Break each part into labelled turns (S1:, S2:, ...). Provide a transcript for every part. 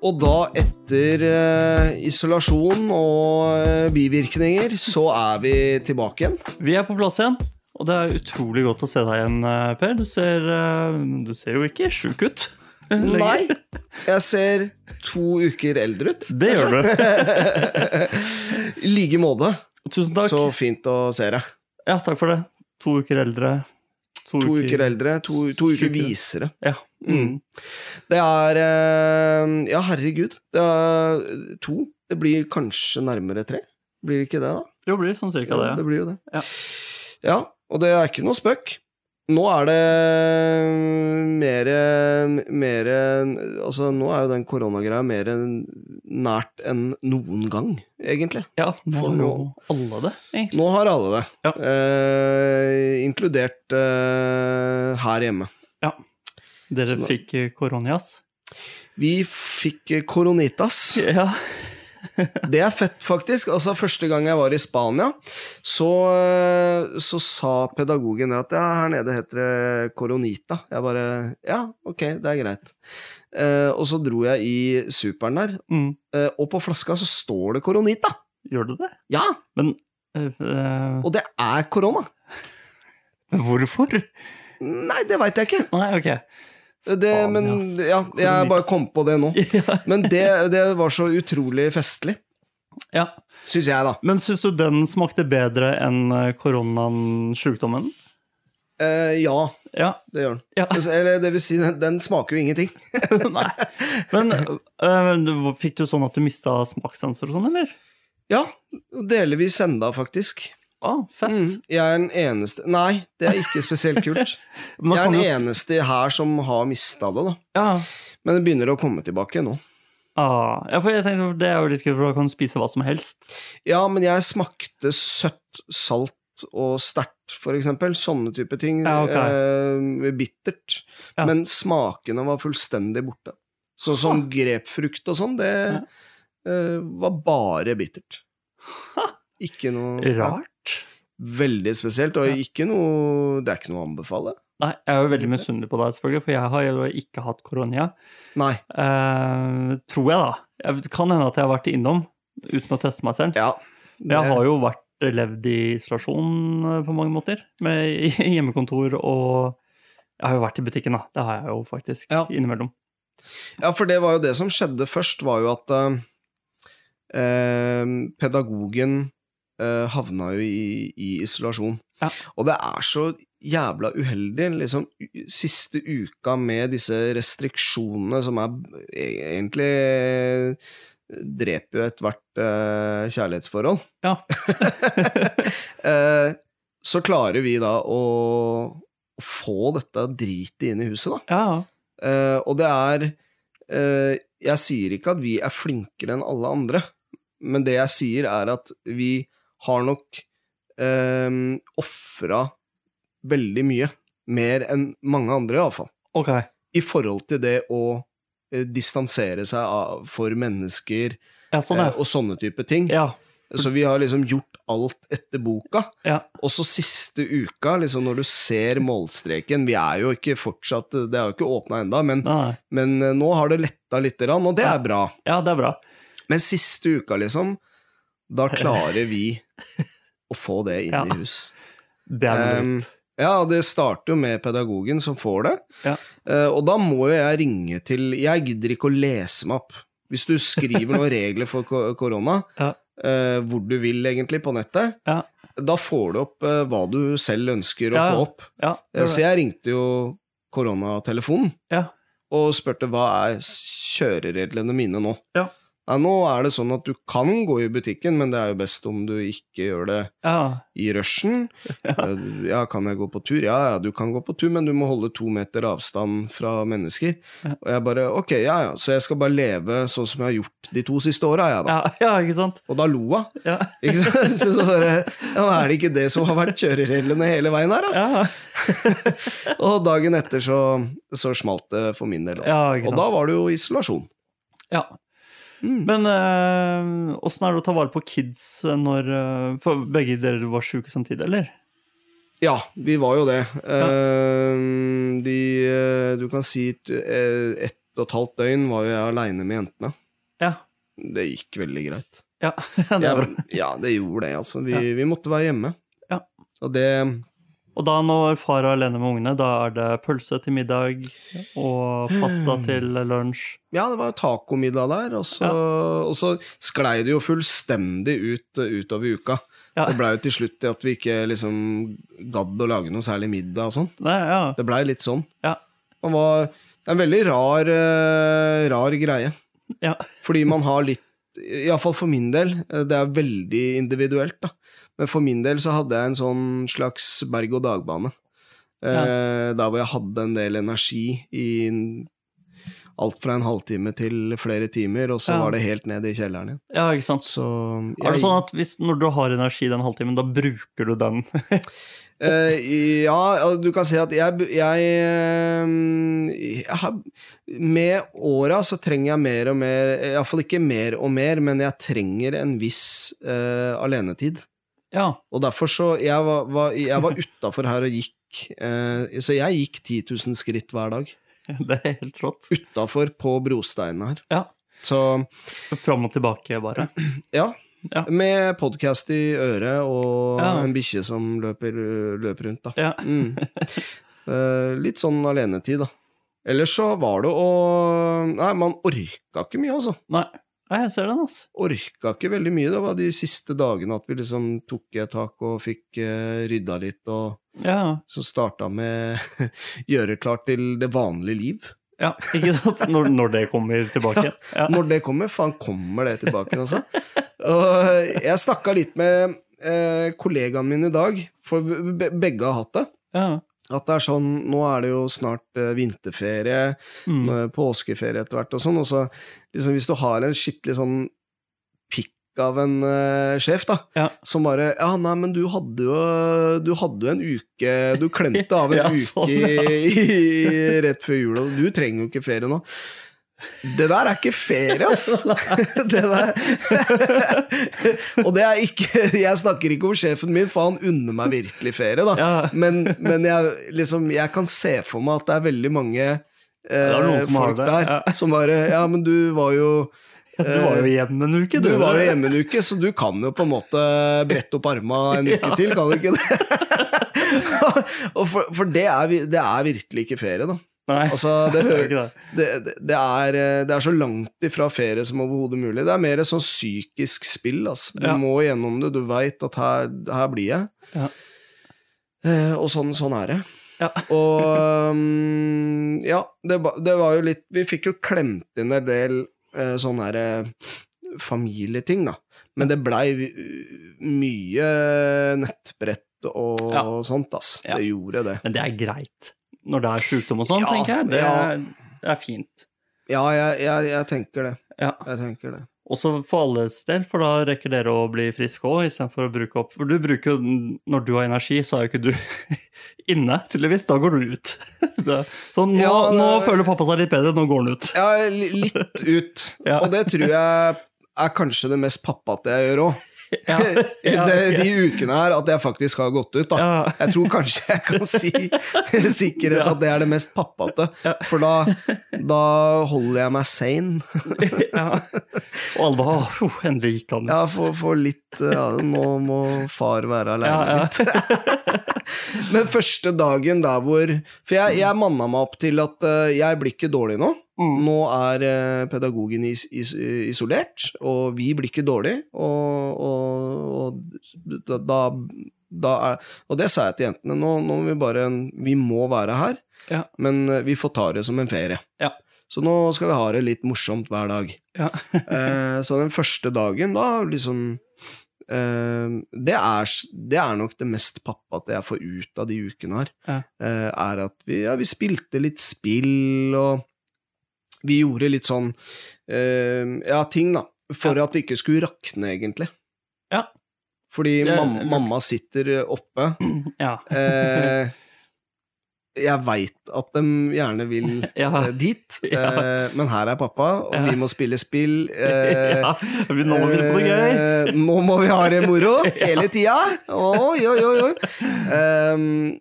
S1: Og da, etter eh, isolasjon og eh, bivirkninger, så er vi tilbake igjen.
S2: Vi er på plass igjen, og det er utrolig godt å se deg igjen, eh, Per. Du ser, du ser jo ikke sjuk ut.
S1: Nei, jeg ser to uker eldre ut.
S2: Det gjør du.
S1: I like måte.
S2: Tusen takk.
S1: Så fint å se deg.
S2: Ja, takk for det. To uker eldre.
S1: To uker eldre, to, to uker visere.
S2: Ja. Mm.
S1: Det er eh, Ja, herregud. Det er to. Det blir kanskje nærmere tre. Blir det ikke det, da?
S2: Jo, blir sånn cirka det.
S1: Ja, det blir jo det.
S2: Ja.
S1: Ja, og det er ikke noe spøk. Nå er det mer Altså, nå er jo den koronagreia mer nært enn noen gang, egentlig.
S2: ja, nå har jo alle det, egentlig.
S1: Nå har alle det.
S2: Ja.
S1: Eh, inkludert eh, her hjemme.
S2: Dere
S1: Så
S2: fikk eh, koronias.
S1: Vi fikk eh, koronitas.
S2: Ja.
S1: Det er fett, faktisk. Altså, Første gang jeg var i Spania, så, eh, så sa pedagogen at ja, her nede heter det koronita. Jeg bare Ja, ok, det er greit. Uh, og så dro jeg i superen der,
S2: Mm.
S1: uh, og på flaska så står det koronita.
S2: Gjør du det?
S1: Ja!
S2: Men eh,
S1: Og det er korona.
S2: hvorfor?
S1: Nei, det veit jeg ikke.
S2: Nei, ok.
S1: Det, men ja, jeg bare kom på det nå. Men det, det var så utrolig festlig,
S2: ja.
S1: syns jeg, da.
S2: Men syns du den smakte bedre enn eh, koronaen, sjukdommen?
S1: Eh, ja,
S2: Ja.
S1: det gjør den.
S2: ja.
S1: Altså, Eller det vil si, den, den smaker jo ingenting.
S2: Nei. Men eh, fikk du sånn at du mista smakssanser og sånn, eller?
S1: Ja, delvis enda, faktisk.
S2: Å, fett.
S1: Mm, jeg er den eneste Nei, det er ikke spesielt kult. Jeg er den
S2: du-
S1: eneste her som har mista det, da.
S2: Ja.
S1: Men det begynner å komme tilbake nå.
S2: Ah, ja, for jeg tenkte, Det er jo litt kult, for da kan du spise hva som helst.
S1: Ja, men jeg smakte søtt, salt og sterkt, for eksempel. Sånne type ting.
S2: Ja, okay.
S1: eh, bittert.
S2: Ja.
S1: Men smakene var fullstendig borte. Sånn som grepfrukt og sånn, det eh, var bare bittert. Ikke noe
S2: Rart.
S1: Veldig spesielt, og ikke noe Det er ikke noe å anbefale.
S2: Nei, jeg er jo veldig misunnelig på deg, selvfølgelig, for jeg har jo ikke hatt korona.
S1: Nei.
S2: Eh, tror jeg, da. Jeg, kan hende at jeg har vært innom uten å teste meg selv.
S1: Ja.
S2: Jeg har jo vært levd i isolasjon eh, på mange måter, med hjemmekontor og Jeg har jo vært i butikken, da. Det har jeg jo faktisk
S1: Ja.
S2: innimellom.
S1: Ja, for det var jo det som skjedde først, var jo at eh, eh, pedagogen eh, havna jo i, i isolasjon.
S2: Ja.
S1: Og det er så jævla uheldig, liksom siste uka med disse restriksjonene som er e- egentlig dreper jo ethvert uh, kjærlighetsforhold.
S2: Ja.
S1: uh, så klarer vi da å, å få dette dritet inn i huset, da.
S2: Ja,
S1: Uh, og det er Jeg sier ikke at vi er flinkere enn alle andre, men det jeg sier, er at vi har nok eh, ofra veldig mye. Mer enn mange andre, iallfall.
S2: Okay.
S1: I forhold til det å eh, distansere seg av, for mennesker
S2: Ja, sånn,
S1: eh, og sånne type ting.
S2: Ja.
S1: Så vi har liksom gjort alt etter boka.
S2: ja.
S1: Og så siste uka, liksom når du ser målstreken Vi er jo ikke fortsatt Det er jo ikke åpna ennå, men, men eh, nå har det letta lite grann, og det er bra.
S2: ja, det er bra.
S1: Men siste uka, liksom, da klarer vi å få det inn
S2: Ja.
S1: i hus.
S2: Det er
S1: Um. Ja, det starter jo med pedagogen som får det.
S2: Ja.
S1: Uh, og da må jo jeg ringe til Jeg gidder ikke å lese meg opp. Hvis du skriver noen regler for korona,
S2: Ja.
S1: uh, hvor du vil egentlig på nettet,
S2: Ja.
S1: da får du opp uh, hva du selv ønsker å få opp.
S2: Ja,
S1: Så jeg ringte jo koronatelefonen
S2: ja.
S1: og spurte hva er kjørereglene mine nå.
S2: Ja.
S1: Nei, nå er det sånn at du kan gå i butikken, men det er jo best om du ikke gjør det
S2: ja.
S1: i rushen. Ja. Ja, kan jeg gå på tur? Ja, ja, du kan gå på tur, men du må holde to meter avstand fra mennesker.
S2: Ja.
S1: Og jeg bare, ok, ja, ja, så jeg skal bare leve sånn som jeg har gjort de to siste åra, jeg da.
S2: Ja, ja, ikke sant?
S1: Og da lo hun.
S2: Ja.
S1: Ikke sant? Så, så bare, ja, er det ikke det som har vært kjørereglene hele veien her, da?
S2: Ja,
S1: Og dagen etter så, så smalt det for min del.
S2: ja
S1: Og da var det jo isolasjon.
S2: Ja.
S1: Mm.
S2: Men åssen er det å ta vare på kids eh, når eh, For begge dere var sjuke samtidig, eller?
S1: Ja, vi var jo det. Eh, de, eh, du kan si at eh, ett og et halvt døgn var jo jeg aleine med jentene.
S2: Ja.
S1: Det gikk veldig greit.
S2: Ja, det.
S1: Jeg- ja, det gjorde det, altså. Vi,
S2: Ja.
S1: vi måtte være hjemme.
S2: Ja.
S1: Og det
S2: Og da når far er alene med ungene, da er det pølse til middag og pasta
S1: Hmm.
S2: til lunsj.
S1: Ja, det var tacomiddag der, og så, og så sklei det jo fullstendig ut utover uka.
S2: Ja.
S1: Det blei jo til slutt at vi ikke liksom gadd å lage noe særlig middag og sånn.
S2: Ja.
S1: Det blei litt sånn.
S2: Ja.
S1: Man var Det er en veldig rar, uh, rar greie.
S2: ja.
S1: Fordi man har litt Iallfall for min del, eh, det er veldig individuelt, da. Men for min del så hadde jeg en sånn slags berg-og-dag-bane. Eh, Der hvor jeg hadde en del energi i alt fra en halvtime til flere timer, og så
S2: Ja.
S1: var det helt ned i kjelleren igjen.
S2: ja, ikke sant.
S1: Så
S2: Er det sånn at hvis, når du har energi den halvtimen, da bruker du den?
S1: uh, ja, du kan si at jeg, jeg, eh, jeg Med åra så trenger jeg mer og mer Iallfall ikke mer og mer, men jeg trenger en viss uh, alenetid.
S2: Ja.
S1: Og derfor så Jeg var, var, jeg var utafor her og gikk eh, Så jeg gikk 10 000 skritt hver dag.
S2: Det er helt rått.
S1: Utafor på brosteinene her.
S2: Ja.
S1: Så
S2: Fram og tilbake, bare.
S1: ja.
S2: Ja.
S1: Med podkast i øret og
S2: Ja.
S1: en bikkje som løper, løper rundt, da.
S2: Ja.
S1: Mm. Eh, litt sånn alenetid, da. Ellers så var det å Nei, man orka ikke mye, altså.
S2: Nei, Nei, jeg ser den, altså.
S1: Orka ikke veldig mye. Det var de siste dagene at vi liksom tok i et tak og fikk uh, rydda litt, og
S2: Ja.
S1: så starta med gjøre klart til det vanlige liv.
S2: ja, ikke sant? Når, når det kommer tilbake. Ja.
S1: Når det kommer, faen kommer det tilbake, altså. Og jeg snakka litt med eh, kollegaene mine i dag, for begge har hatt det.
S2: Ja.
S1: At det er sånn, nå er det jo snart eh, vinterferie,
S2: Mm.
S1: påskeferie etter hvert og sånn, og så liksom hvis du har en skikkelig sånn pikk av en uh, sjef, da,
S2: Ja.
S1: som bare Ja, nei, men du hadde jo Du hadde jo en uke Du klemte av en
S2: Ja,
S1: uke
S2: sånn,
S1: i, i, rett før jul, og du trenger jo ikke ferie nå. Det der er ikke ferie, ass! det der Og det er ikke Jeg snakker ikke om sjefen min, for han unner meg virkelig ferie, da.
S2: Ja.
S1: Men, men jeg, liksom, jeg kan se for meg at det er veldig mange eh,
S2: er noen som har
S1: folk der
S2: ja.
S1: som bare Ja, men du var jo
S2: Du var jo hjemme en uke,
S1: du var jo hjemme en uke, så du kan jo på en måte brette opp arma en uke
S2: Ja.
S1: til, kan du ikke det? Og for, for det, er, det er virkelig ikke ferie, da.
S2: Nei,
S1: Altså, det,
S2: det det.
S1: er, eh, det er så langt ifra ferie som overhodet mulig. Det er mer et sånn psykisk spill. Altså. Du
S2: Ja.
S1: må gjennom det, du veit at her, her blir jeg.
S2: Ja.
S1: Eh, og sånn, sånn er det.
S2: Ja.
S1: Og um, ja, det, det var jo litt Vi fikk jo klemt inn en del eh, sånne her, eh, familieting, da. Men det blei mye nettbrett og sånt, ass. Det gjorde det.
S2: Men det er greit. Når det er sjukdom og sånn,
S1: Ja,
S2: tenker jeg. Det
S1: ja.
S2: er, det er fint.
S1: Ja, jeg, jeg, jeg tenker det.
S2: Ja.
S1: Jeg tenker det.
S2: Også for alles del, for da rekker dere å bli friske òg, istedenfor å bruke opp For du bruker jo Når du har energi, så er jo ikke du inne, tydeligvis. Da går du ut. Så nå,
S1: Ja,
S2: nå føler pappa seg litt bedre, nå går han ut.
S1: Ja, litt ut.
S2: Ja.
S1: Og det tror jeg er kanskje det mest pappate jeg gjør òg.
S2: Ja, ja,
S1: De
S2: ok.
S1: ukene her at jeg faktisk har gått ut, da.
S2: Ja.
S1: Jeg tror kanskje jeg kan si med sikkerhet
S2: Ja.
S1: at det er det mest pappate.
S2: Ja.
S1: For da, da holder jeg meg sane.
S2: ja. Og alle bare «Åh, uh, endelig gikk han ut.
S1: Ja, for, for litt ja, Nå må far være aleine
S2: Ja, ja.
S1: litt. Men første dagen der hvor For jeg, jeg manna meg opp til at eh, jeg blir ikke dårlig nå.
S2: Mm.
S1: Nå er eh, pedagogen is, is, isolert, og vi blir ikke dårlig, og, og, og da, da, er Og det sa jeg til jentene, nå, nå må vi bare Vi må være her,
S2: Ja.
S1: men eh, vi får ta det som en ferie.
S2: Ja.
S1: Så nå skal vi ha det litt morsomt hver dag.
S2: Ja.
S1: eh, så den første dagen, da liksom eh, det, er, det er nok det mest pappate jeg får ut av de ukene her.
S2: Ja.
S1: Eh, er at vi, ja, vi spilte litt spill, og vi gjorde litt sånn uh, Ja, ting, da. For
S2: Ja.
S1: at det ikke skulle rakne, egentlig.
S2: Ja.
S1: Fordi mam mamma sitter oppe.
S2: Ja.
S1: Eh, jeg veit at de gjerne vil
S2: Ja.
S1: eh, dit, eh, men her er pappa, og vi må spille spill. Eh,
S2: ja. Nå må vi på noe gøy.
S1: eh, nå må vi ha det moro hele tida! Oi, oi, oi, oi. Ehm,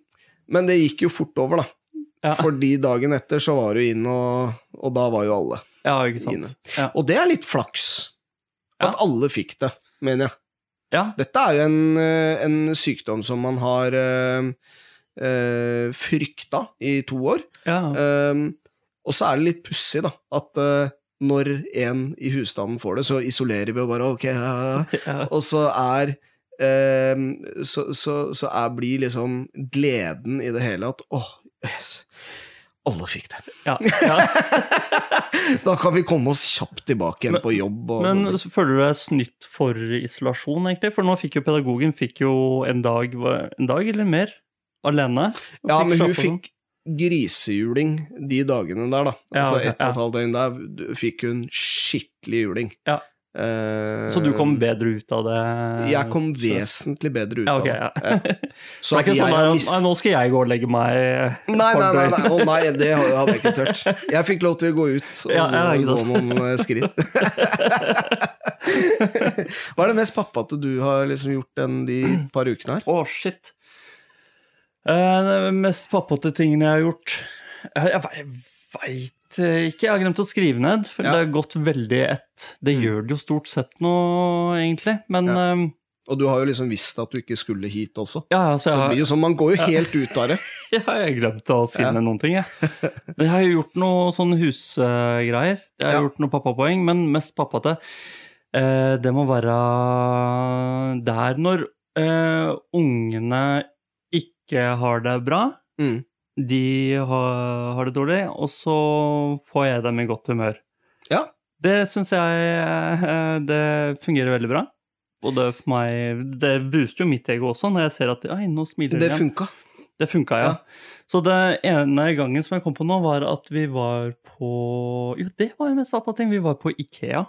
S1: men det gikk jo fort over, da.
S2: Ja.
S1: Fordi dagen etter så var du inn, og, og da var jo alle.
S2: Ja, ikke sant. Ja.
S1: Og det er litt flaks. At
S2: Ja.
S1: alle fikk det, mener jeg.
S2: ja.
S1: Dette er jo en, eh, en sykdom som man har øh, øh, frykta i to år.
S2: ja.
S1: Um, og så er det litt pussig, da, at øh, når en i husstanden får det, så isolerer vi og bare ok. Og så er um, Så, så, så er, blir liksom gleden i det hele at åh, yes, alle fikk det.
S2: ja. ja.
S1: Da kan vi komme oss kjapt tilbake igjen
S2: Men-
S1: på jobb.
S2: Men så føler du deg snytt for isolasjon, egentlig? For nå fikk jo pedagogen fikk jo en dag, en dag eller mer alene.
S1: ja, men hun
S2: av sånn.
S1: fikk grisehjuling de dagene der, da.
S2: Ja,
S1: Altså ett og et halvt døgn der fikk hun skikkelig juling.
S2: Ja.
S1: Eh,
S2: Så du kom bedre ut av det?
S1: Jeg kom vesentlig bedre ut
S2: ja,
S1: av det.
S2: ja.
S1: Ja.
S2: Så det er ikke sånn at
S1: mist-
S2: nå skal jeg gå og legge meg
S1: Nei, nei, nei, nei. Oh, nei, det hadde jeg ikke tørt. Jeg fikk lov til å gå ut og
S2: Ja,
S1: gå
S2: sant.
S1: noen eh, skritt. Hva er det mest pappate du har liksom gjort enn de par ukene her?
S2: Å, shit. Uh, det mest pappate tingene jeg har gjort Jeg, jeg, veit ikke. Jeg har glemt å skrive ned. For
S1: Ja.
S2: Det har gått veldig ett. Det
S1: Mm.
S2: gjør det jo stort sett nå, egentlig. Men
S1: Ja.
S2: ja,
S1: Og du har jo liksom visst at du ikke skulle hit også.
S2: ja, så
S1: Så
S2: jeg
S1: det blir jo sånn, Man går jo helt ut av det.
S2: jeg har glemt å skrive
S1: Ja.
S2: ned noen ting, jeg. Men jeg har jo gjort noe sånn husgreier. Jeg har
S1: Ja.
S2: gjort noe pappapoeng, men mest pappate eh, Det må være der når eh, ungene ikke har det bra.
S1: Mm.
S2: De har, har det dårlig, og så får jeg dem i godt humør.
S1: Ja.
S2: Det syns jeg eh, det fungerer veldig bra. Både for meg Det booster jo mitt ego også, når jeg ser at Oi, nå smiler de
S1: Det funka.
S2: Det funka, ja.
S1: Ja.
S2: Så det ene gangen som jeg kom på nå, var at vi var på Jo, det var jo mest pappating. Vi var på Ikea.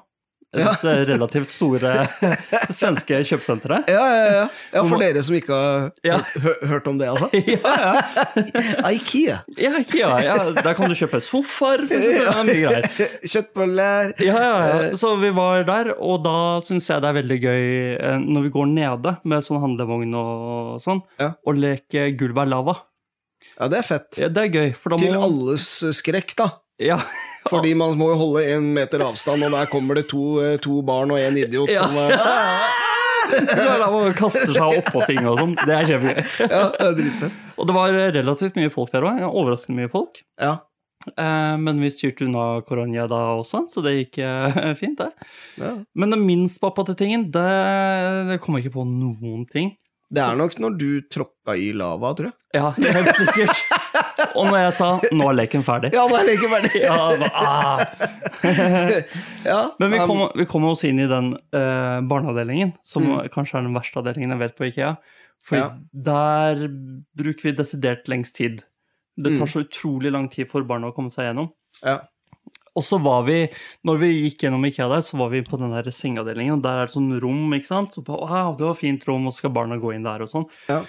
S1: Ja.
S2: Det relativt store svenske kjøpesenteret.
S1: Ja, ja, ja. ja, For dere som ikke har hørt om det, altså.
S2: Ja, ja.
S1: Ikea.
S2: ja, Ikea. Ja, der kan du kjøpe sofaer, for eksempel. Er mye greier.
S1: Kjøttboller.
S2: Ja, ja,
S1: Eh.
S2: ja. Så vi var der, og da syns jeg det er veldig gøy eh, når vi går nede med sånn handlevogn og sånn,
S1: Ja.
S2: å leke gulvet er lava.
S1: Ja, det er fett.
S2: Ja, det er gøy, da må
S1: Til alles skrekk, da.
S2: Ja,
S1: Fordi man må jo holde en meter avstand, og der kommer det to, eh, to barn og en idiot
S2: Ja.
S1: som
S2: er og kaster seg oppå ting og sånn. Det er kjempegøy.
S1: Ja, det.
S2: Og det var relativt mye folk der òg. Overraskende mye folk.
S1: Ja.
S2: Eh, men vi styrte unna Koronia da også, så det gikk eh, fint, det.
S1: ja.
S2: Men den minst pappate tingen, det, det kom jeg ikke på noen ting.
S1: Det er nok når du tråkka i lava, tror jeg.
S2: Ja, helt sikkert. Og når jeg sa 'nå er leken ferdig'
S1: Ja, nå er leken ferdig.
S2: Ja, da, ah.
S1: Ja,
S2: Men vi
S1: kommer
S2: kom, vi kom oss inn i den eh, barneavdelingen, som
S1: Mm.
S2: kanskje er den verste avdelingen jeg vet på IKEA. For
S1: Ja.
S2: der bruker vi desidert lengst tid. Det tar
S1: Mm.
S2: så utrolig lang tid for barna å komme seg gjennom.
S1: ja.
S2: Og så var vi, når vi gikk gjennom IKEA der, så var vi på den der sengeavdelingen, og der er det sånn rom, ikke sant. Så på, wow, det var fint rom, og så skal barna gå inn der og sånn.
S1: Ja.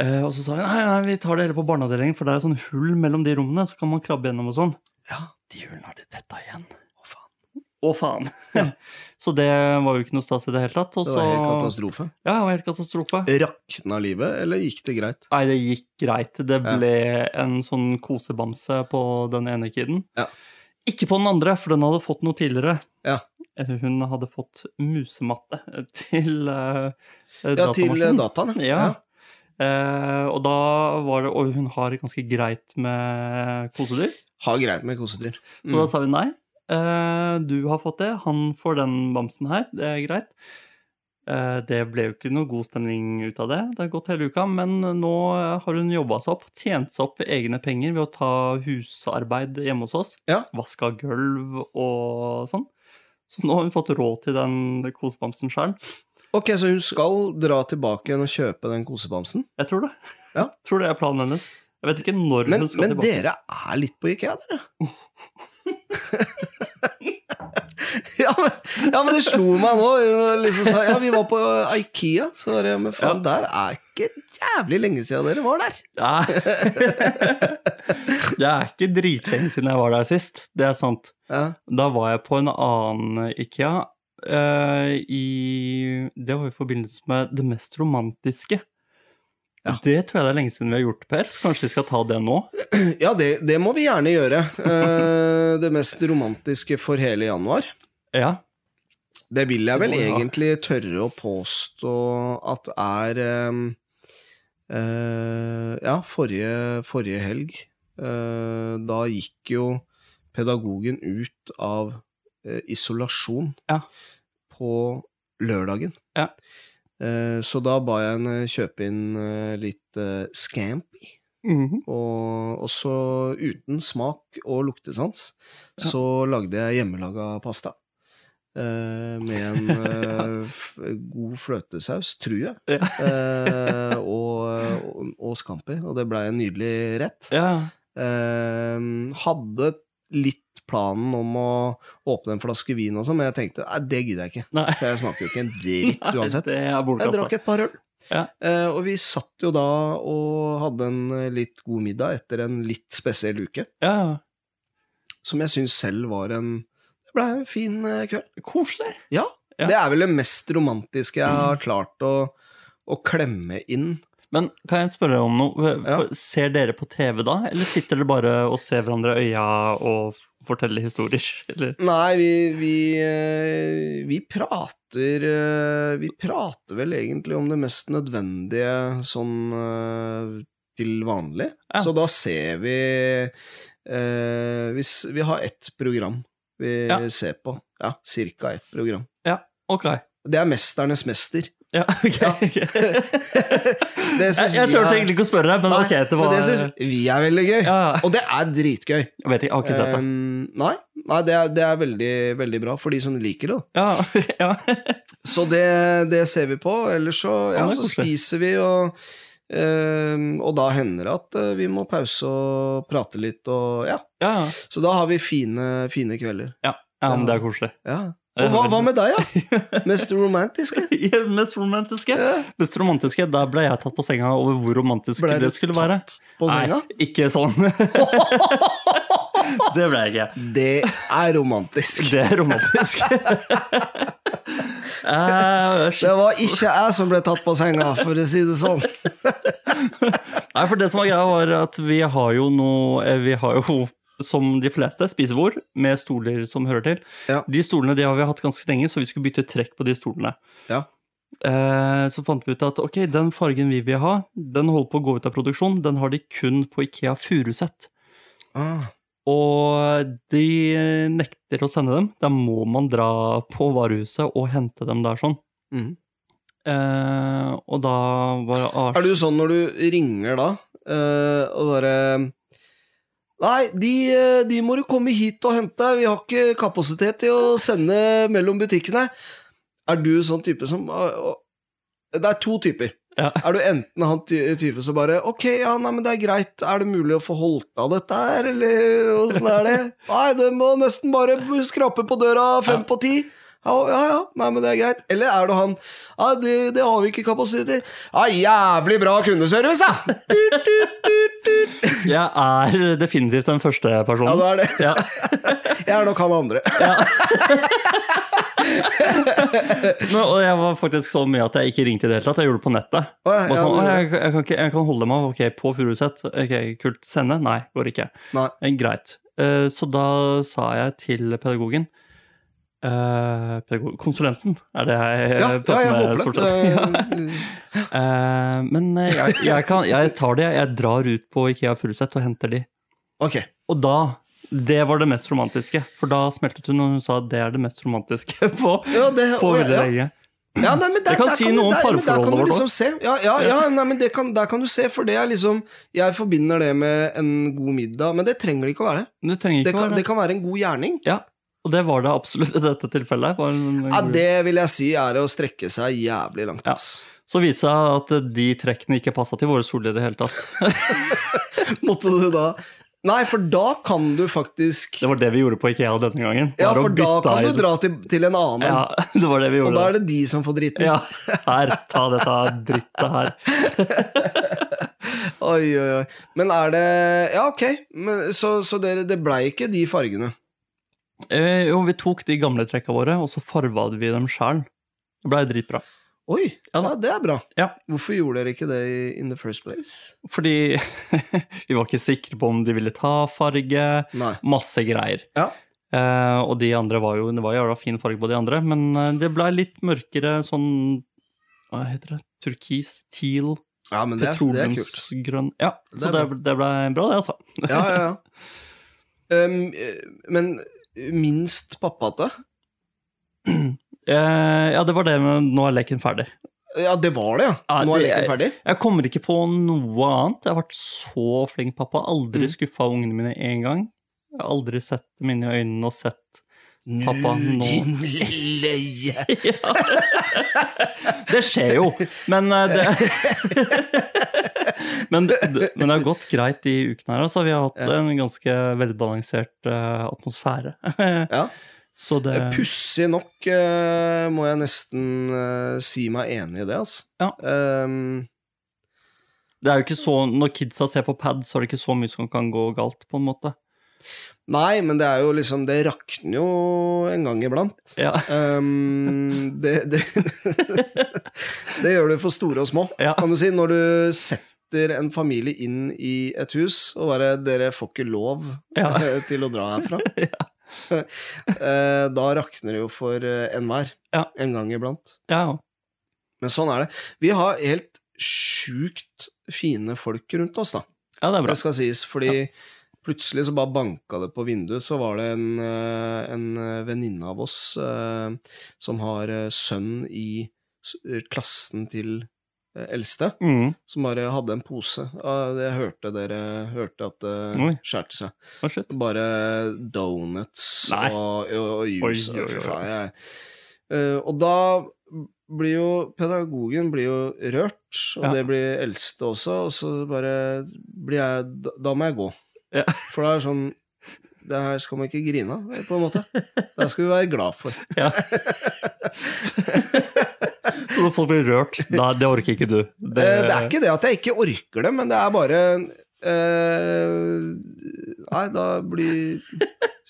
S2: Eh, og så sa vi nei, nei, vi tar det hele på barneavdelingen, for det er sånn hull mellom de rommene, så kan man krabbe gjennom og sånn. Ja, de hullene har de tetta igjen. Å, faen. Å, faen.
S1: Ja.
S2: så det var jo ikke noe stas i det hele tatt. Og
S1: Det
S2: så,
S1: var helt katastrofe.
S2: ja, det var helt katastrofe.
S1: Rakna livet, eller gikk det greit?
S2: Nei, det gikk greit. Det
S1: Ja.
S2: ble en sånn kosebamse på den ene kiden.
S1: Ja.
S2: Ikke på den andre, for den hadde fått noe tidligere.
S1: Ja.
S2: Hun hadde fått musematte til uh,
S1: Ja, til eh, dataen.
S2: Ja. Eh, og da var det Og hun har ganske greit med kosedyr.
S1: Har greit med kosedyr.
S2: Så da sa vi nei. Uh, du har fått det, han får den bamsen her, det er greit. Eh, det ble jo ikke noe god stemning ut av det, det har gått hele uka, men nå har hun jobba seg opp, tjent seg opp egne penger ved å ta husarbeid hjemme hos oss.
S1: Ja.
S2: Vaska gulv og sånn. Så nå har hun fått råd til den kosebamsen sjøl.
S1: Ok, så hun skal dra tilbake igjen og kjøpe den kosebamsen?
S2: Jeg tror det.
S1: Ja.
S2: tror det er planen hennes. Jeg vet ikke når
S1: Men,
S2: hun skal
S1: men
S2: tilbake.
S1: dere er litt på Ikea, dere. ja, men, ja, men det slo meg nå. Liksom ja, vi var på Ikea. Så var det, men faen, der er ikke jævlig lenge siden dere var der.
S2: Det er ikke dritlenge siden jeg var der sist, det er sant.
S1: Ja,
S2: Da var jeg på en annen Ikea. Uh, i, det var i forbindelse med det mest romantiske.
S1: Ja.
S2: Det tror jeg det er lenge siden vi har gjort, Per, så kanskje vi skal ta det nå?
S1: Ja, det, det må vi gjerne gjøre. Eh, det mest romantiske for hele januar.
S2: Ja.
S1: Det vil jeg vel
S2: oh, ja.
S1: egentlig tørre å påstå at er eh, eh, Ja, forrige, forrige helg. eh, da gikk jo pedagogen ut av eh, isolasjon
S2: Ja.
S1: på lørdagen.
S2: Ja.
S1: Eh, så da ba jeg henne kjøpe inn eh, litt scampi.
S2: Mm -hmm.
S1: Og også uten smak og luktesans så lagde jeg hjemmelaga pasta. Eh, med en eh, f god fløtesaus, tror jeg.
S2: Ja.
S1: Eh, og, og, og scampi. Og det blei en nydelig rett.
S2: ja.
S1: Eh, hadde litt planen om å åpne en flaske vin og sånn, men jeg tenkte nei, det gidder jeg ikke.
S2: Nei.
S1: For jeg smaker jo ikke en dritt
S2: Nei,
S1: uansett.
S2: Er
S1: Jeg drakk et par øl.
S2: Ja.
S1: Uh, og vi satt jo da og hadde en eh, litt god middag etter en litt spesiell uke,
S2: Ja,
S1: som jeg syns selv var en Det blei en fin eh, kveld.
S2: koselig.
S1: Ja.
S2: Ja.
S1: Det er vel det mest romantiske jeg har klart å, å klemme inn.
S2: Men kan jeg spørre om noe?
S1: Ja.
S2: Ser dere på TV da, eller sitter dere bare og ser hverandre i øya og forteller historier? Eller?
S1: Nei, vi, vi, eh, vi prater eh, Vi prater vel egentlig om det mest nødvendige sånn eh, til vanlig.
S2: Ja.
S1: Så da ser vi eh, vi, vi har ett program vi
S2: Ja.
S1: ser på. Ja, cirka ett program.
S2: Ja, ok.
S1: Det er Mesternes mester.
S2: Ja, ok.
S1: Det
S2: jeg jeg turte egentlig ikke å spørre, men
S1: Nei,
S2: ok, det var
S1: Men det syns vi er veldig gøy.
S2: ja.
S1: Og det er dritgøy.
S2: Jeg vet ikke, jeg har ikke sett det.
S1: Um, nei, nei det, er, det er veldig, veldig bra for de som liker det.
S2: Ja, ja.
S1: Så det, det ser vi på. Ellers så, ja, så spiser vi, og, um, og da hender det at uh, vi må pause og prate litt, og ja.
S2: ja.
S1: Så da har vi fine, fine kvelder.
S2: Ja, ja men det er koselig.
S1: Ja. Og hva, hva med deg, da? Mest romantiske?
S2: Ja, Mest romantiske?
S1: Yeah.
S2: Mest romantiske, Der ble jeg tatt på senga over hvor romantisk
S1: Ble
S2: det skulle være.
S1: på senga?
S2: Nei, ikke sånn. det ble jeg ikke.
S1: Det er romantisk.
S2: Det er romantisk. Eh,
S1: Det var ikke jeg som ble tatt på senga, for å si det sånn.
S2: Nei, for det som var greia, var at vi har jo noe eh, Vi har jo, som de fleste, spisebord med stoler som hører til.
S1: Ja.
S2: De stolene de har vi hatt ganske lenge, så vi skulle bytte trekk på de stolene.
S1: Ja.
S2: Eh, så fant vi ut at ok, den fargen vi vil ha, den holder på å gå ut av produksjon. Den har de kun på Ikea Furuset.
S1: Ah,
S2: Og de nekter å sende dem. Da må man dra på varehuset og hente dem der sånn.
S1: Mm.
S2: Eh, og da var det Ars
S1: Er du sånn når du ringer da, eh, og bare Nei, de, eh, de må du komme hit og hente, vi har ikke kapasitet til å sende mellom butikkene. Er du sånn type som eh, Det er to typer.
S2: Ja.
S1: Er du enten han ty type som bare Ok, ja, nei, men det er greit, er det mulig å få holdt av dette her, eller åssen er det? Nei, det må nesten bare skrape på døra fem på ti. Ja, ja, ja, nei, men det er greit. Eller er det han Ja, det, det har vi ikke kapasitet til. Ja, jævlig bra kundeservice, da!
S2: Jeg er definitivt den første personen.
S1: Ja, du er det.
S2: Ja.
S1: Jeg er nok han andre.
S2: Men, og jeg var faktisk så mye at jeg ikke ringte i det hele tatt. Jeg gjorde det på nettet.
S1: Å, ja,
S2: Bare
S1: ja,
S2: sånn, «Å, jeg, jeg, kan ikke, jeg kan holde meg. Ok, på Furuset. Ok, kult. Sende? Nei, går ikke.
S1: Nei.
S2: Eh, Greit. Eh, Så da sa jeg til pedagogen pedagog, Konsulenten er det jeg
S1: Ja,
S2: eh,
S1: ja, jeg
S2: med stort sett. Ja.
S1: Eh,
S2: men eh, jeg, jeg, kan, jeg tar det. Jeg drar ut på Ikea Furuset og henter de.
S1: Ok.
S2: Og da Det var det mest romantiske. For da smeltet hun, og hun sa at det er det mest romantiske på,
S1: Ja, det,
S2: på veldig
S1: ja.
S2: lenge.
S1: Ja, nei, men der,
S2: Det kan si
S1: kan
S2: noe om parforholdet vårt
S1: liksom se. Ja, ja, ja nei, men det kan, der kan du se, for det er liksom Jeg forbinder det med en god middag, men det trenger det ikke å være.
S2: Det
S1: Det
S2: ikke
S1: kan,
S2: være
S1: det kan være en god gjerning.
S2: Ja, og det var det absolutt i dette tilfellet.
S1: Ja, Det vil jeg si er å strekke seg jævlig langt.
S2: Ja. Så viste det seg at de trekkene ikke passa til våre soler i det hele tatt.
S1: Måtte du da Nei, for da kan du faktisk
S2: Det var det vi gjorde på Ikea denne gangen.
S1: Ja, for da kan du dra til, til en annen.
S2: Ja, det var det vi gjorde.
S1: og da er det de som får dritten.
S2: Ja, her, ta dette drittet her.
S1: Oi, oi, oi. Men er det Ja, ok. Men, så så dere, det blei ikke de fargene?
S2: Eh, jo, vi tok de gamle trekka våre, og så farva vi dem sjæl. Det blei dritbra.
S1: Oi,
S2: Ja
S1: ja, det er bra.
S2: Ja.
S1: Hvorfor gjorde dere ikke det in the first place?
S2: Fordi vi var ikke sikre på om de ville ta farge.
S1: Nei.
S2: Masse greier.
S1: Ja.
S2: Eh, og de andre var jo Det var jævla fin farge på de andre, men eh, det ble litt mørkere sånn Hva heter det? Turkis? Teal?
S1: Ja, men det, er- det er kult.
S2: Ja, så det, det ble bra, det, altså.
S1: Ja, ja, ja. Um, men minst pappate?
S2: Eh, ja, det var det, med nå er leken ferdig.
S1: Ja, det var det, ja. Nå er leken
S2: er-
S1: ferdig?
S2: Jeg kommer ikke på noe annet. Jeg har vært så flink pappa. Aldri
S1: Mm.
S2: skuffa ungene mine én gang. Jeg har aldri sett dem inn i øynene og sett Pappa, nå-
S1: din leie.
S2: ja. Det skjer jo, men eh, det men, det, men det har gått greit de ukene her. Altså. Vi har hatt en ganske velbalansert eh, atmosfære.
S1: Ja.
S2: Så det
S1: Pussig nok eh, må jeg nesten eh, si meg enig i det, altså.
S2: Ja.
S1: Um,
S2: Det er jo ikke så Når kidsa ser på pad, så er det ikke så mye som kan gå galt, på en måte.
S1: Nei, men det er jo liksom Det rakner jo en gang iblant.
S2: Ja.
S1: Um, det, det, det gjør du for store og små,
S2: Ja.
S1: kan du si. Når du setter en familie inn i et hus, og bare 'dere får ikke lov
S2: Ja.
S1: til å dra herfra', Eh, da rakner det jo for eh, enhver.
S2: Ja.
S1: En gang iblant.
S2: ja.
S1: Men sånn er det. Vi har helt sjukt fine folk rundt oss, da.
S2: ja, det er bra.
S1: Det skal sies, fordi plutselig så bare banka det på vinduet, så var det en, eh, en eh, venninne av oss eh, som har sønn i klassen til eldste,
S2: Mm.
S1: som bare hadde en pose. Jeg hørte dere hørte at det skjærte seg.
S2: Oh.
S1: Bare donuts
S2: Nei.
S1: og, og, og juice.
S2: Oi, oi, oi.
S1: Jeg, Eh, og da blir jo pedagogen blir jo rørt, og
S2: Ja.
S1: det blir eldste også, og så bare blir jeg da må jeg gå.
S2: Ja.
S1: For det er sånn Det her skal man ikke grine av, på en måte. Det skal vi være glad for.
S2: Ja. Så når folk blir rørt, Nei, det orker ikke du.
S1: Det, det er ikke det at jeg ikke orker det, men det er bare eh, Nei, da blir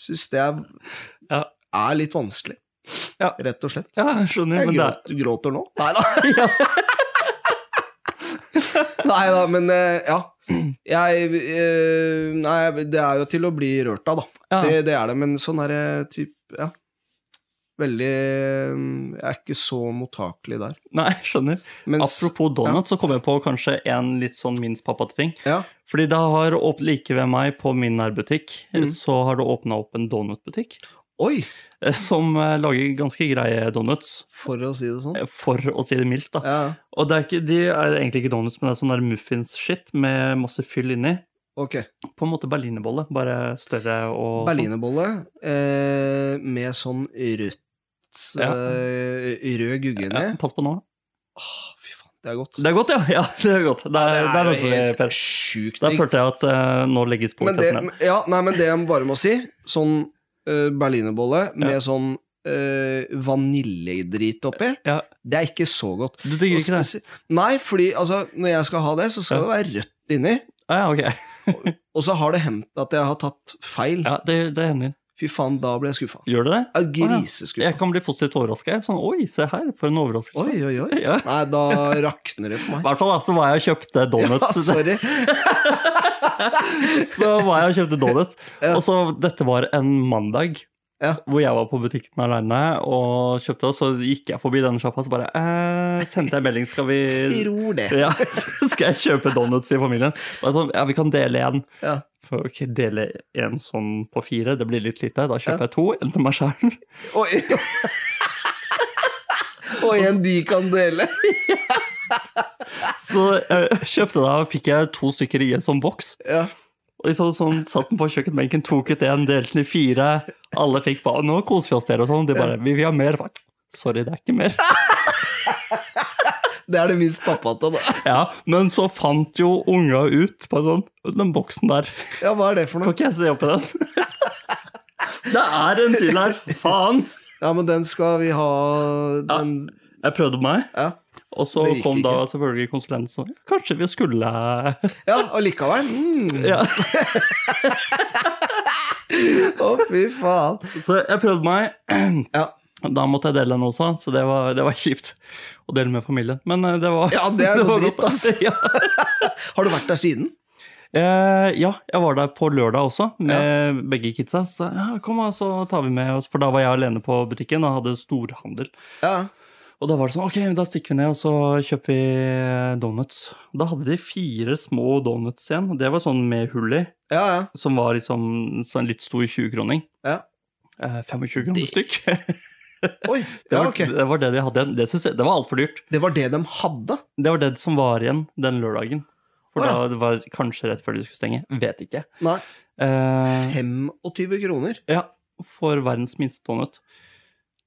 S1: Syns det er, er litt vanskelig.
S2: Ja.
S1: Rett og slett.
S2: Ja, skjønner,
S1: Jeg
S2: men det er
S1: gråter, gråter nå. Nei da.
S2: ja.
S1: Nei da, men eh, ja. Jeg øh, Nei, det er jo til å bli rørt av, da.
S2: Ja.
S1: Det, det er det, men sånn er det typ Ja. Veldig eh, Jeg er ikke så mottakelig der.
S2: Nei, jeg skjønner.
S1: Mens,
S2: Apropos donut, så kom jeg på kanskje en litt sånn minst pappate ting.
S1: Ja.
S2: Fordi det har like ved meg på min nærbutikk,
S1: mm.
S2: så har det åpna opp en donutbutikk
S1: Oi!
S2: Eh, som eh, lager ganske greie donuts,
S1: For å si det sånn.
S2: eh, for å si det mildt, da.
S1: Ja,
S2: Og det er ikke, de er egentlig ikke donuts, men det er sånn der muffins-shit med masse fyll inni.
S1: ok.
S2: På en måte berlinerbolle, bare større og sånn.
S1: Berlinerbolle eh, med sånn rødt
S2: Ja.
S1: eh, Rød gugge inni.
S2: Ja, pass på nå.
S1: Åh, fy faen, det er godt.
S2: Det er godt, ja. ja det er godt. Det er,
S1: ja,
S2: det
S1: er
S2: er
S1: jo helt sjukt Der
S2: følte jeg at eh, nå legges på
S1: Men det, ja, nei, men det jeg bare må si, sånn uh, berlinerbolle med sånn uh, vaniljedrit oppi,
S2: Ja.
S1: det er ikke så godt.
S2: Du digger ikke det?
S1: Nei, fordi altså, når jeg skal ha det, så skal det være rødt inni.
S2: Ah, ja, okay.
S1: Og så har det hendt at jeg har tatt feil.
S2: Ja, det, det hender.
S1: Fy faen, da ble jeg skuffa.
S2: Gjør det det?
S1: Griseskuffa.
S2: Jeg kan bli positivt overraska. Sånn, oi, se her, for en overraskelse.
S1: Oi, oi, oi.
S2: Ja.
S1: Nei, da rakner det for
S2: I
S1: meg.
S2: hvert fall så var jeg og kjøpte donuts.
S1: Ja, sorry.
S2: så var jeg og kjøpte donuts.
S1: Ja.
S2: Og så, dette var en mandag.
S1: Ja.
S2: Hvor jeg var på butikken alene og kjøpte, og så gikk jeg forbi denne sjappa og så bare eh, sendte jeg melding. Skal vi
S1: Tror det.
S2: ja, Skal jeg kjøpe donuts i familien? Sånn, ja, vi kan dele en.
S1: Ja.
S2: For, ok, Dele en sånn på fire, det blir litt lite. Da kjøper jeg to. En til meg sjøl.
S1: Og en de kan dele.
S2: Så jeg kjøpte da, fikk jeg to stykker i en sånn boks.
S1: Ja.
S2: Og liksom sånn, satt den på kjøkkenbenken, tok ut en, delte den i fire. Alle fikk bare 'Nå koser vi oss, dere', og sånn. De bare 'Vi vil ha mer'. Bare, Sorry, det er ikke mer.
S1: Det er det minst pappate, da.
S2: Ja, Men så fant jo unga ut på sånn Den boksen der.
S1: Ja, hva er det for noe?
S2: Kan ikke jeg se oppi den? Det er en til her. Faen.
S1: Ja, men den skal vi ha den
S2: Jeg prøvde meg,
S1: Ja,
S2: og så kom da
S1: ikke.
S2: selvfølgelig konsulenten sånn kanskje vi skulle
S1: ja allikevel. Mm.
S2: Ja.
S1: Å, fy faen.
S2: Så jeg prøvde meg.
S1: Ja.
S2: Da måtte jeg dele den også, så det var, det var kjipt å dele med familien. Men eh, det var
S1: Ja, det er noe dritt, ass.
S2: Ja.
S1: Har du vært der siden?
S2: Eh, ja, jeg var der på lørdag også, med begge kidsa. Så ja, kom, så tar vi med oss For da var jeg alene på butikken og hadde storhandel.
S1: Ja.
S2: Og da var det sånn, ok, da stikker vi ned, og så kjøper vi donuts. Da hadde de fire små donuts igjen, det var sånn med hull i,
S1: Ja, ja.
S2: som var liksom sånn litt stor 20-kroning.
S1: ja.
S2: Eh, 25 kroner
S1: Det-
S2: stykk.
S1: Oi,
S2: Det
S1: ja,
S2: var,
S1: ok.
S2: det var det de hadde igjen. Det, jeg, det var altfor dyrt.
S1: Det var det de hadde?
S2: Det var det som var igjen den lørdagen. For
S1: oh, ja.
S2: da det var kanskje rett før de skulle stenge. Vet ikke.
S1: Nei.
S2: Eh,
S1: 25 kroner?
S2: ja, for verdens minste donut.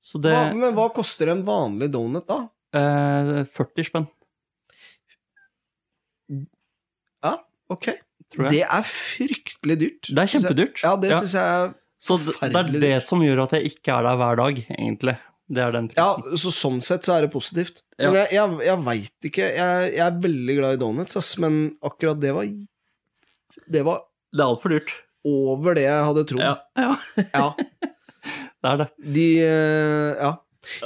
S2: Så det
S1: Hva, men hva koster en vanlig donut da?
S2: eh, 40 spenn,
S1: Ja, ok. Det er fryktelig dyrt.
S2: Det er kjempedyrt.
S1: Ja, det
S2: Ja.
S1: syns jeg er
S2: Så det, det er det som gjør at jeg ikke er der hver dag, egentlig. Det er den
S1: Ja, så sånn sett så er det positivt.
S2: Ja.
S1: Men jeg, jeg, jeg veit ikke. Jeg, jeg er veldig glad i donuts, ass, men akkurat det var Det var
S2: Det er altfor dyrt.
S1: over det jeg hadde trodd.
S2: Ja, ja,
S1: Ja.
S2: det er det.
S1: De eh, Ja.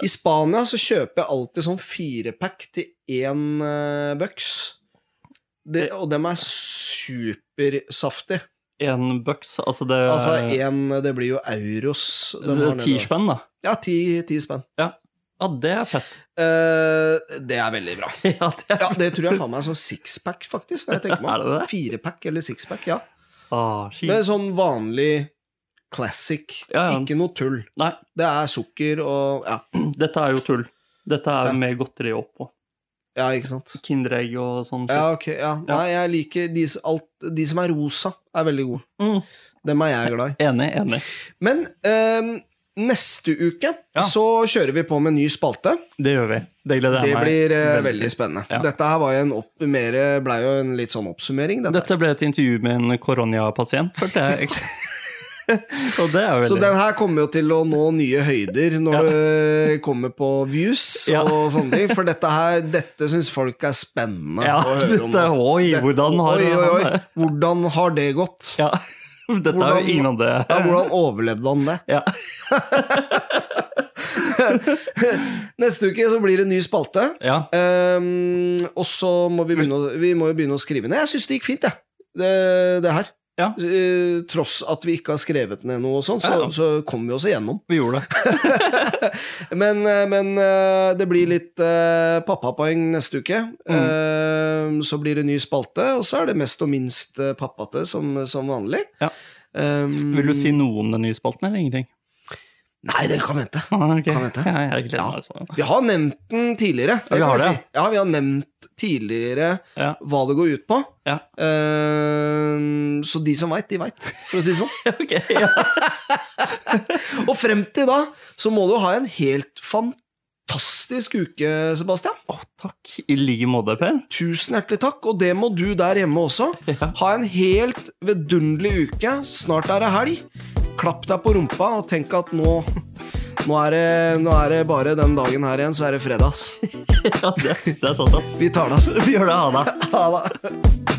S1: I Spania så kjøper jeg alltid sånn firepack til én uh, bucks. Det, og dem er supersaftige.
S2: Én bucks, altså det
S1: Altså én Det blir jo euros.
S2: er. Ti spenn, da.
S1: Ja, ti, ti spenn.
S2: Ja. ja, det er fett.
S1: Eh, det er veldig bra.
S2: ja, det er
S1: Ja, det tror jeg faen meg er sånn sixpack, faktisk. Når jeg tenker meg
S2: Er det det?
S1: Firepack eller sixpack, ja.
S2: ah.
S1: Med sånn vanlig classic.
S2: Ja, ja.
S1: Ikke noe tull.
S2: Nei,
S1: Det er sukker og Ja,
S2: dette er jo tull. Dette er jo med godteri oppå.
S1: ja ikke sant.
S2: Kinderegg og sånn.
S1: Ja, ok. Ja. Nei, jeg liker de, alt, de som er rosa, er veldig gode.
S2: Mm.
S1: Dem er jeg glad i.
S2: Enig, enig.
S1: Men um, neste uke så kjører vi på med ny spalte.
S2: Det gjør vi. Det gleder jeg meg
S1: blir eh,
S2: veldig
S1: veldig spennende. Dette her var jo en opp, mer, ble jo en litt sånn oppsummering. Dette.
S2: Dette ble et intervju med en koronapasient, følte jeg er
S1: Så
S2: veldig
S1: den her kommer jo til å nå nye høyder når
S2: Ja.
S1: det kommer på views
S2: Ja.
S1: og sånne ting. For dette her, dette syns folk er spennende
S2: Ja,
S1: å høre om.
S2: dette, oi,
S1: Dette-
S2: hvordan har
S1: oi, oi, oi. Hvordan har det gått?
S2: Ja, dette er
S1: Hvordan-
S2: jo ingen av det.
S1: Ja, hvordan overlevde han det?
S2: Ja.
S1: Neste uke så blir det ny spalte.
S2: ja.
S1: Um, og så må vi begynne vi må jo begynne å skrive ned. Jeg syns det gikk fint, jeg. Det, det her.
S2: Ja.
S1: Eh, tross at vi ikke har skrevet ned noe og sånn, så,
S2: Ja, ja.
S1: så kom vi oss igjennom.
S2: Vi gjorde det.
S1: Men, eh, men eh, det blir litt uh, pappapoeng neste uke. Mm. så blir det ny spalte, og så er det mest og minst pappate som, som vanlig.
S2: Ja.
S1: Um,
S2: Vil du si noe om den nye spalten, eller ingenting?
S1: Nei, den kan vente.
S2: Ah, okay.
S1: Kan vente.
S2: Ja, jeg gleder meg sånn.
S1: Vi har nevnt den tidligere.
S2: Ja, vi har det,
S1: Si. Ja, vi har nevnt tidligere
S2: Ja.
S1: hva det går ut på.
S2: Ja.
S1: Uh, så de som veit, de veit, for å si det sånn.
S2: ok, ja.
S1: Og frem til da så må du ha en helt fantastisk uke, Sebastian.
S2: Å, takk. I like måte, Per.
S1: Tusen hjertelig takk, og det må du der hjemme også. Ha en helt vidunderlig uke. Snart er det helg. Klapp deg på rumpa og tenk at nå nå er, det, nå er det bare den dagen her igjen, så er det fredags.
S2: ja, det, det er sant, ass.
S1: Vi tar det, ass.
S2: Vi gjør det. Ha det.
S1: Ha det.